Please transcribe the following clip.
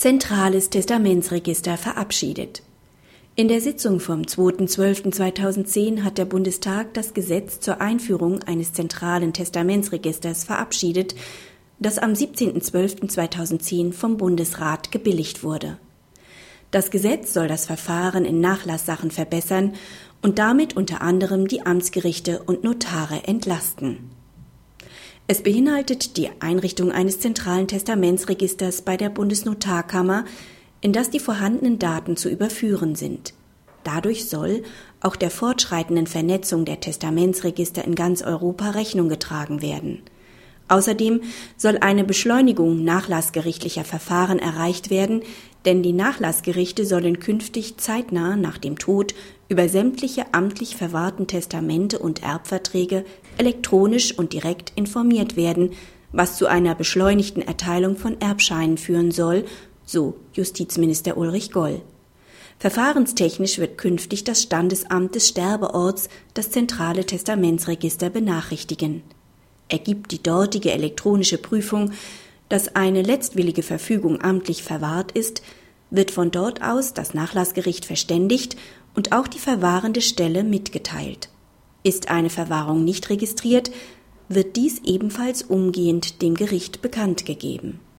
Zentrales Testamentsregister verabschiedet. In der Sitzung vom 2.12.2010 hat der Bundestag das Gesetz zur Einführung eines zentralen Testamentsregisters verabschiedet, das am 17.12.2010 vom Bundesrat gebilligt wurde. Das Gesetz soll das Verfahren in Nachlasssachen verbessern und damit unter anderem die Amtsgerichte und Notare entlasten. Es beinhaltet die Einrichtung eines zentralen Testamentsregisters bei der Bundesnotarkammer, in das die vorhandenen Daten zu überführen sind. Dadurch soll auch der fortschreitenden Vernetzung der Testamentsregister in ganz Europa Rechnung getragen werden. Außerdem soll eine Beschleunigung nachlassgerichtlicher Verfahren erreicht werden, denn die Nachlassgerichte sollen künftig zeitnah nach dem Tod über sämtliche amtlich verwahrten Testamente und Erbverträge elektronisch und direkt informiert werden, was zu einer beschleunigten Erteilung von Erbscheinen führen soll, so Justizminister Ulrich Goll. Verfahrenstechnisch wird künftig das Standesamt des Sterbeorts das zentrale Testamentsregister benachrichtigen. Ergibt die dortige elektronische Prüfung, dass eine letztwillige Verfügung amtlich verwahrt ist, wird von dort aus das Nachlassgericht verständigt und auch die verwahrende Stelle mitgeteilt. Ist eine Verwahrung nicht registriert, wird dies ebenfalls umgehend dem Gericht bekannt gegeben